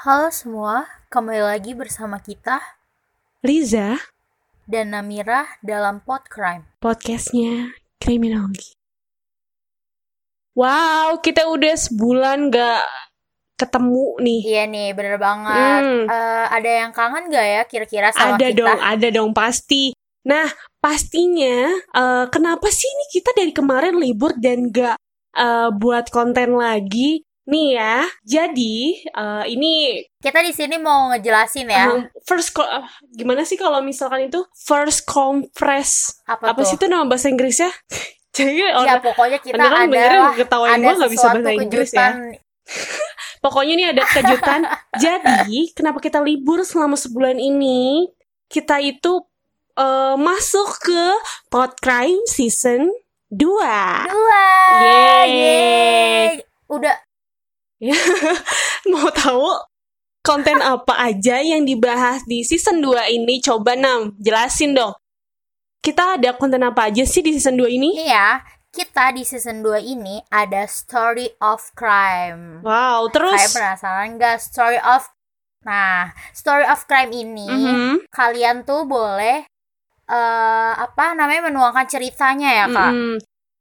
Halo semua, kembali lagi bersama kita Liza, dan Namira dalam Pod Crime. podcastnya Kriminologi. Wow, kita udah sebulan gak ketemu nih. Iya nih, bener banget. Hmm. Eh, ada yang kangen gak ya kira-kira sama ada kita? dong, ada dong pasti. Nah, pastinya eh, kenapa sih ini kita dari kemarin libur dan gak eh, buat konten lagi? Nih ya, jadi eh, ini Kita di sini mau ngejelasin ya, um, first ah, gimana sih kalau misalkan itu first compress apa, apa tuh? sih itu nama bahasa Inggrisnya? Jadi Ya orang pokoknya kita beneran ada dengerin ketawain ada gak bisa bahasa Inggris ya. kejutan. Pokoknya ini ada kejutan. Jadi, kenapa kita libur selama sebulan ini? Kita itu eh, masuk ke Pod Crime Season 2. Dua. Yeay. Yeay. Udah Mau tahu konten apa aja yang dibahas di season 2 ini? Coba Nam, jelasin dong. Kita ada konten apa aja sih di season 2 ini? nih ya, kita di season 2 ini ada Story of Crime. Wow, Saya terus penasaran gak Story of Nah, Story of Crime ini Mhm. kalian tuh boleh eh apa namanya menuangkan ceritanya ya, Kak. Mm-mm.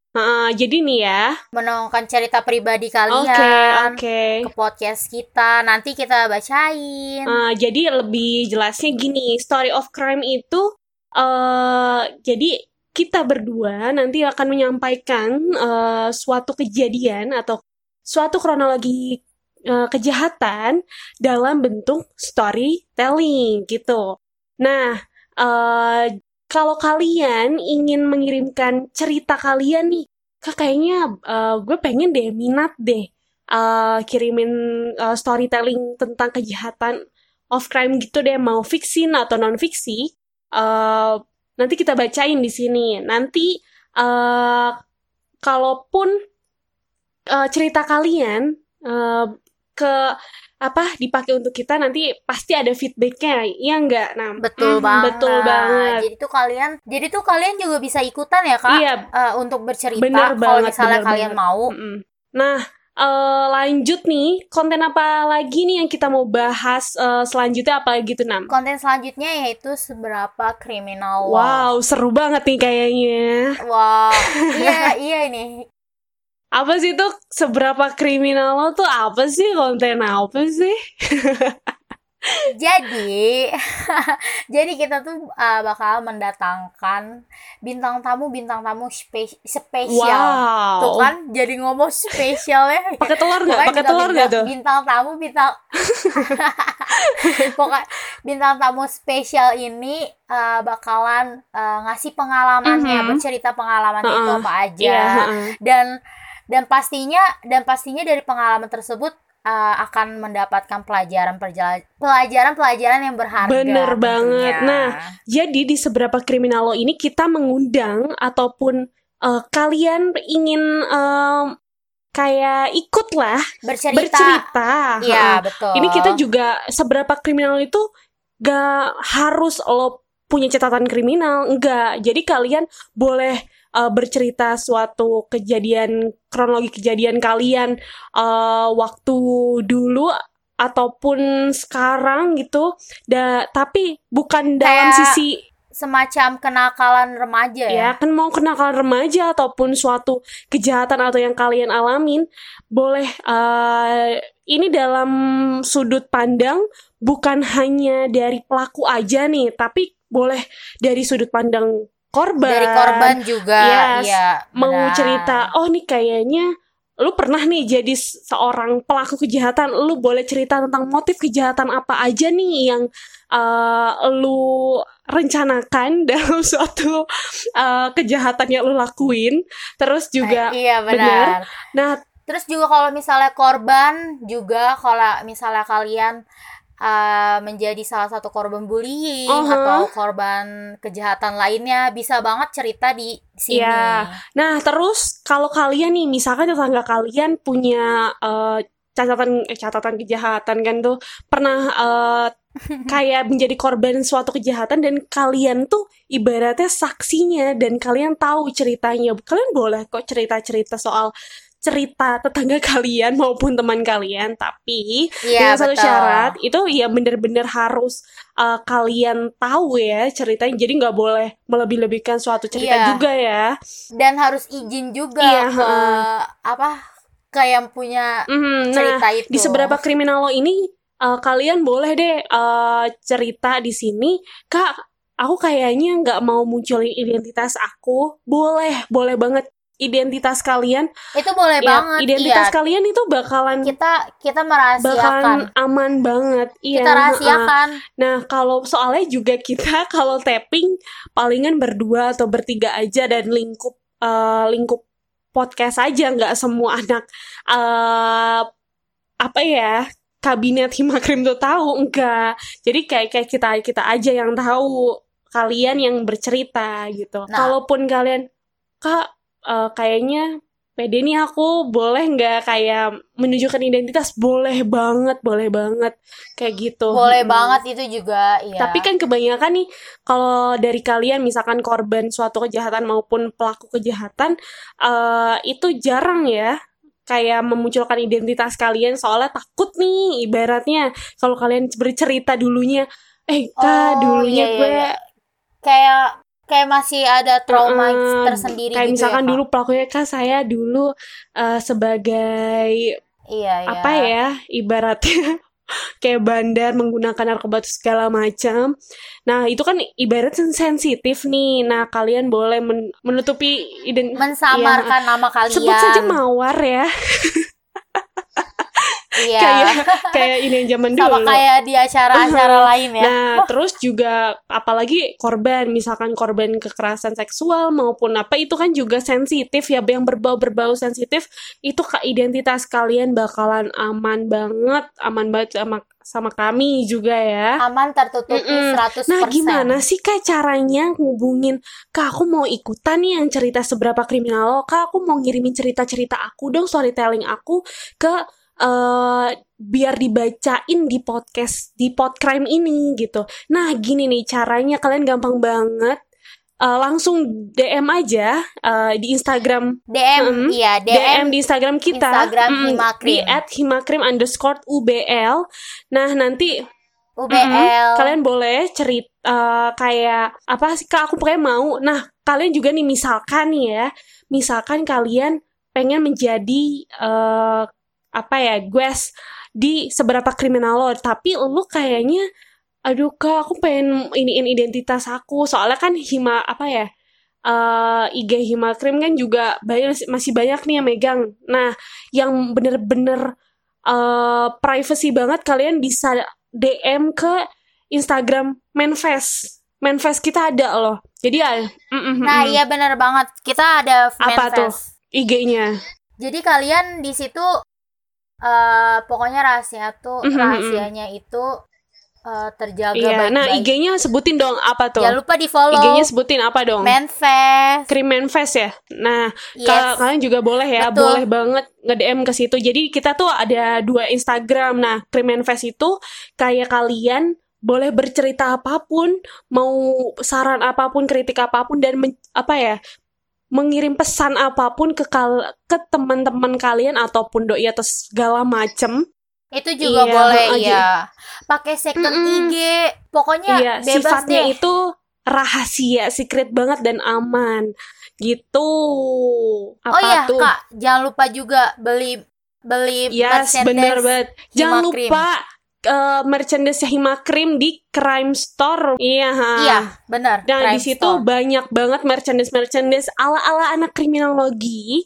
Heeh, jadi nih ya. Menuangkan cerita pribadi Oke, kalian oke. ke podcast kita. Nanti kita bacain. Uh, jadi lebih jelasnya gini, story of crime itu uh, jadi kita berdua nanti akan menyampaikan uh, suatu kejadian atau suatu kronologi uh, kejahatan dalam bentuk storytelling gitu. Nah, uh, kalau kalian ingin mengirimkan cerita kalian nih, kak kayaknya uh, gue pengen deh minat deh uh, kirimin uh, storytelling tentang kejahatan of crime gitu deh mau fiksin atau non fiksi eh, nanti kita bacain di sini. Nanti eh kalaupun eh, cerita kalian eh, ke apa dipakai untuk kita nanti pasti ada feedbacknya ya enggak nah Betul mm, banget. betul banget Jadi tuh kalian, jadi tuh kalian juga bisa ikutan ya, Kak. iya eh, untuk bercerita Bener kalau banget, misalnya bener kalian banget. mau. Mm-mm. Nah, eh, lanjut nih, konten apa lagi nih yang kita mau bahas eh, selanjutnya apa gitu Nam? Konten selanjutnya yaitu seberapa kriminal. Wow, seru banget nih kayaknya. Wow, iya iya ini. Apa sih tuh seberapa kriminal lo tuh apa sih konten apa sih? Jadi, jadi kita tuh uh, bakal mendatangkan bintang tamu bintang tamu spe- spesial. Wow. Tuh kan, jadi ngomong spesial ya. Pakai telur nggak? Pakai telur nggak bintang, tuh? bintang tamu bintang Pokoknya bintang tamu spesial ini uh, bakalan uh, ngasih pengalamannya, Mhm. bercerita pengalamannya itu Uh-uh. apa aja. Iya, heeh. dan dan pastinya dan pastinya dari pengalaman tersebut uh, akan mendapatkan pelajaran perjala- pelajaran-pelajaran yang berharga. Bener tentunya. banget. Nah, Jadi di seberapa kriminal lo ini kita mengundang ataupun eh, kalian ingin em, kayak ikut lah bercerita. bercerita. Iya, betul. Ini kita juga seberapa kriminal itu gak harus lo punya catatan kriminal, enggak. Jadi kalian boleh uh, bercerita suatu kejadian kronologi kejadian kalian uh, waktu dulu ataupun sekarang gitu. Da, tapi bukan dalam Kayak sisi semacam kenakalan remaja ya. ya kan mau kenakalan remaja ataupun suatu kejahatan atau yang kalian alamin boleh eh, ini dalam sudut pandang bukan hanya dari pelaku aja nih tapi boleh dari sudut pandang korban Dari korban juga. Yes. Iya. mau benar. cerita oh nih kayaknya lu pernah nih jadi se- seorang pelaku kejahatan lu boleh cerita tentang motif kejahatan apa aja nih yang uh, lu rencanakan dalam suatu uh, kejahatan yang lu lakuin terus juga Eh, iya benar. benar. nah Terus juga kalau misalnya korban juga kalau misalnya kalian uh, menjadi salah satu korban bullying Uh-huh. atau korban kejahatan lainnya bisa banget cerita di sini. Iya. Nah, terus kalau kalian nih, misalkan tetangga kalian punya eh, catatan eh, catatan kejahatan kan tuh pernah eh, kayak menjadi korban suatu kejahatan dan kalian tuh ibaratnya saksinya dan kalian tahu ceritanya. Kalian boleh kok cerita-cerita soal cerita tetangga kalian maupun teman kalian, tapi Iya, dengan satu betul. syarat itu ya bener-bener harus uh, kalian tahu ya ceritanya. Jadi nggak boleh melebih-lebihkan suatu cerita Iya. juga ya. dan harus izin juga Iya, ke apa ke yang punya nah, cerita itu di seberapa kriminal lo ini uh, kalian boleh deh uh, cerita di sini, kak. Aku kayaknya nggak mau munculin identitas aku. Boleh, boleh banget identitas kalian. itu boleh Ya, banget identitas iya kalian itu bakalan kita kita merahasiakan bakalan aman banget. Iya. kita rahasiakan Nah, kalau soalnya juga kita kalau tapping palingan berdua atau bertiga aja dan lingkup eh, lingkup podcast aja nggak semua anak eh apa ya kabinet Himakrim tuh tahu enggak. Jadi kayak kayak kita kita aja yang tahu kalian yang bercerita gitu. Nah. Kalaupun kalian kak eh, kayaknya pede nih aku boleh nggak kayak menunjukkan identitas? Boleh banget boleh banget. Kayak gitu. Boleh Mm. banget itu juga iya. Tapi kan kebanyakan nih kalau dari kalian misalkan korban suatu kejahatan maupun pelaku kejahatan eh itu jarang ya kayak memunculkan identitas kalian. Soalnya takut nih ibaratnya. Kalau kalian bercerita dulunya eh kak Oh, dulunya iya, iya, gue iya. kayak kayak masih ada trauma Mm-mm. tersendiri kayak gitu misalkan ya, dulu pelakunya kak saya dulu eh, sebagai iya iya apa ya ibaratnya kayak bandar menggunakan narkoba segala macam. Nah itu kan ibarat sensitif nih. Nah kalian boleh men- menutupi ident mensamarkan nama kalian sebut saja mawar ya iya kayak kayak ini yang zaman dulu. sama kayak di acara-acara lain ya Nah, terus juga apalagi korban, misalkan korban kekerasan seksual maupun apa itu kan juga sensitif ya, yang berbau-berbau sensitif itu ke identitas kalian bakalan aman banget, aman banget sama sama kami juga ya. aman tertutupi Mm-mm. 100% Nah, gimana sih Kak caranya ngubungin Kak aku mau ikutan nih yang cerita seberapa kriminal lo, Kak aku mau ngirimin cerita-cerita aku dong, storytelling aku ke eh biar dibacain di podcast di podcrime ini gitu. Nah, gini nih caranya kalian gampang banget. Eh, langsung DM aja eh, di Instagram. DM Mm-mm. iya DM, DM, di Instagram kita. Instagram Mm, Himakrim. di at himakrim underscore ubl nah nanti UBL kalian boleh cerita kayak apa sih kak? Aku pokoknya mau. Nah kalian juga nih misalkan nih ya misalkan kalian pengen menjadi eh apa ya guest di seberapa kriminal lo tapi lu kayaknya aduh kak aku pengen iniin identitas aku soalnya kan hima apa ya eh IG Himakrim kan juga banyak masih banyak nih yang megang nah yang bener-bener eh privacy banget kalian bisa DM ke Instagram Manfest. Manfest kita ada loh. Jadi ya, mm, mm, Nah, iya benar banget. Kita ada Apa tuh? Manfest. IG-nya. Jadi kalian di situ eh pokoknya rahasia tuh mhm. rahasianya itu eh, terjaga Iya. Nah, baik-baik. IG-nya sebutin dong apa tuh? Jangan lupa di follow IG-nya sebutin apa dong? Manfest. Krim Manfest ya. Nah, Yes. Ka- kalian juga boleh ya, Betul. boleh banget nge-DM ke situ. Jadi kita tuh ada dua Instagram. Nah, Krim Manfest itu kayak kalian boleh bercerita apa pun, mau saran apa pun, kritik apa pun dan men- apa ya? Mengirim pesan apa pun ke kal- ke teman-teman kalian ataupun doi atau segala macem Itu juga Iya, boleh iya. Pakai second Mm-mm. IG. Pokoknya iya bebas sifatnya deh. itu rahasia secret banget dan aman gitu apa oh iya, tuh Kak, jangan lupa juga beli beli Yes, bener banget. Jangan lupa uh, merchandise Himakrim di Crime Store. Iya, ha. Iya, benar. Nah, Crime di situ Store. banyak banget merchandise-merchandise ala-ala anak kriminologi.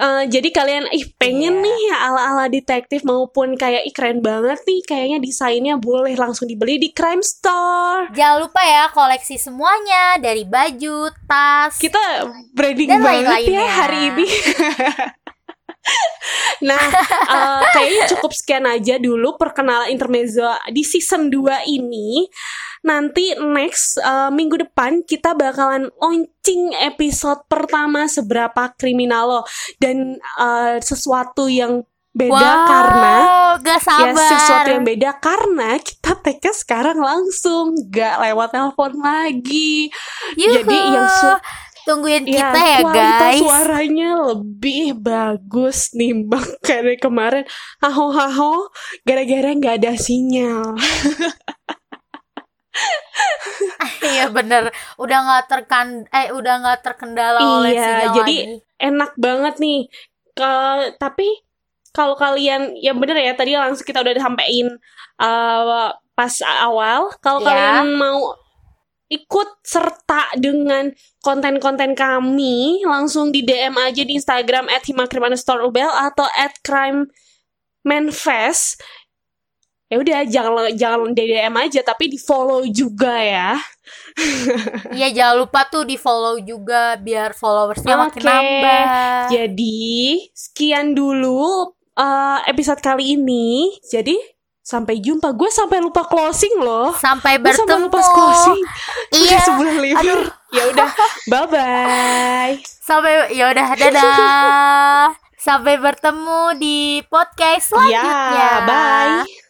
Uh, jadi kalian ih pengen Iya. nih ya ala-ala detektif maupun kayak ih keren banget nih kayaknya desainnya boleh langsung dibeli di Crime Store. Jangan lupa ya koleksi semuanya dari baju, tas. Kita branding Dan banget ya lain-lainnya. hari ini. nah, eh, kayaknya cukup sekian aja dulu perkenalan intermezzo di season 2 ini. Nanti next eh, minggu depan kita bakalan launching episode pertama seberapa kriminal lo dan eh, sesuatu yang beda wow, karena gak ya sabar. sesuatu yang beda karena kita take sekarang langsung gak lewat telepon lagi. Yuhu. jadi yang su- tungguin Ya, kita ya guys. suaranya lebih bagus nimbang dari kemarin. Haho haho, gara-gara nggak ada sinyal. Iya bener, udah nggak terkan, eh udah nggak terkendala oleh Iya, sinyal jadi lagi. enak banget nih. Ke, tapi kalau kalian ya bener ya tadi langsung kita udah sampein uh, pas awal. Kalau Ya. kalian mau ikut serta dengan konten-konten kami, langsung di DM aja di Instagram at himakrim_ubel atau at crime manfest. Ya udah jangan jangan di DM aja tapi di follow juga ya. Iya jangan lupa tuh di follow juga biar followersnya makin Oke. nambah. Jadi, sekian dulu uh, episode kali ini. Jadi, sampai jumpa. Gue sampai lupa closing loh. Sampai Gue sampai bertemu. lupa closing. Iya. Udah sebulan. Aduh. Ya udah, bye bye. Sampai ya udah dadah. Sampai bertemu di podcast selanjutnya. Ya, bye.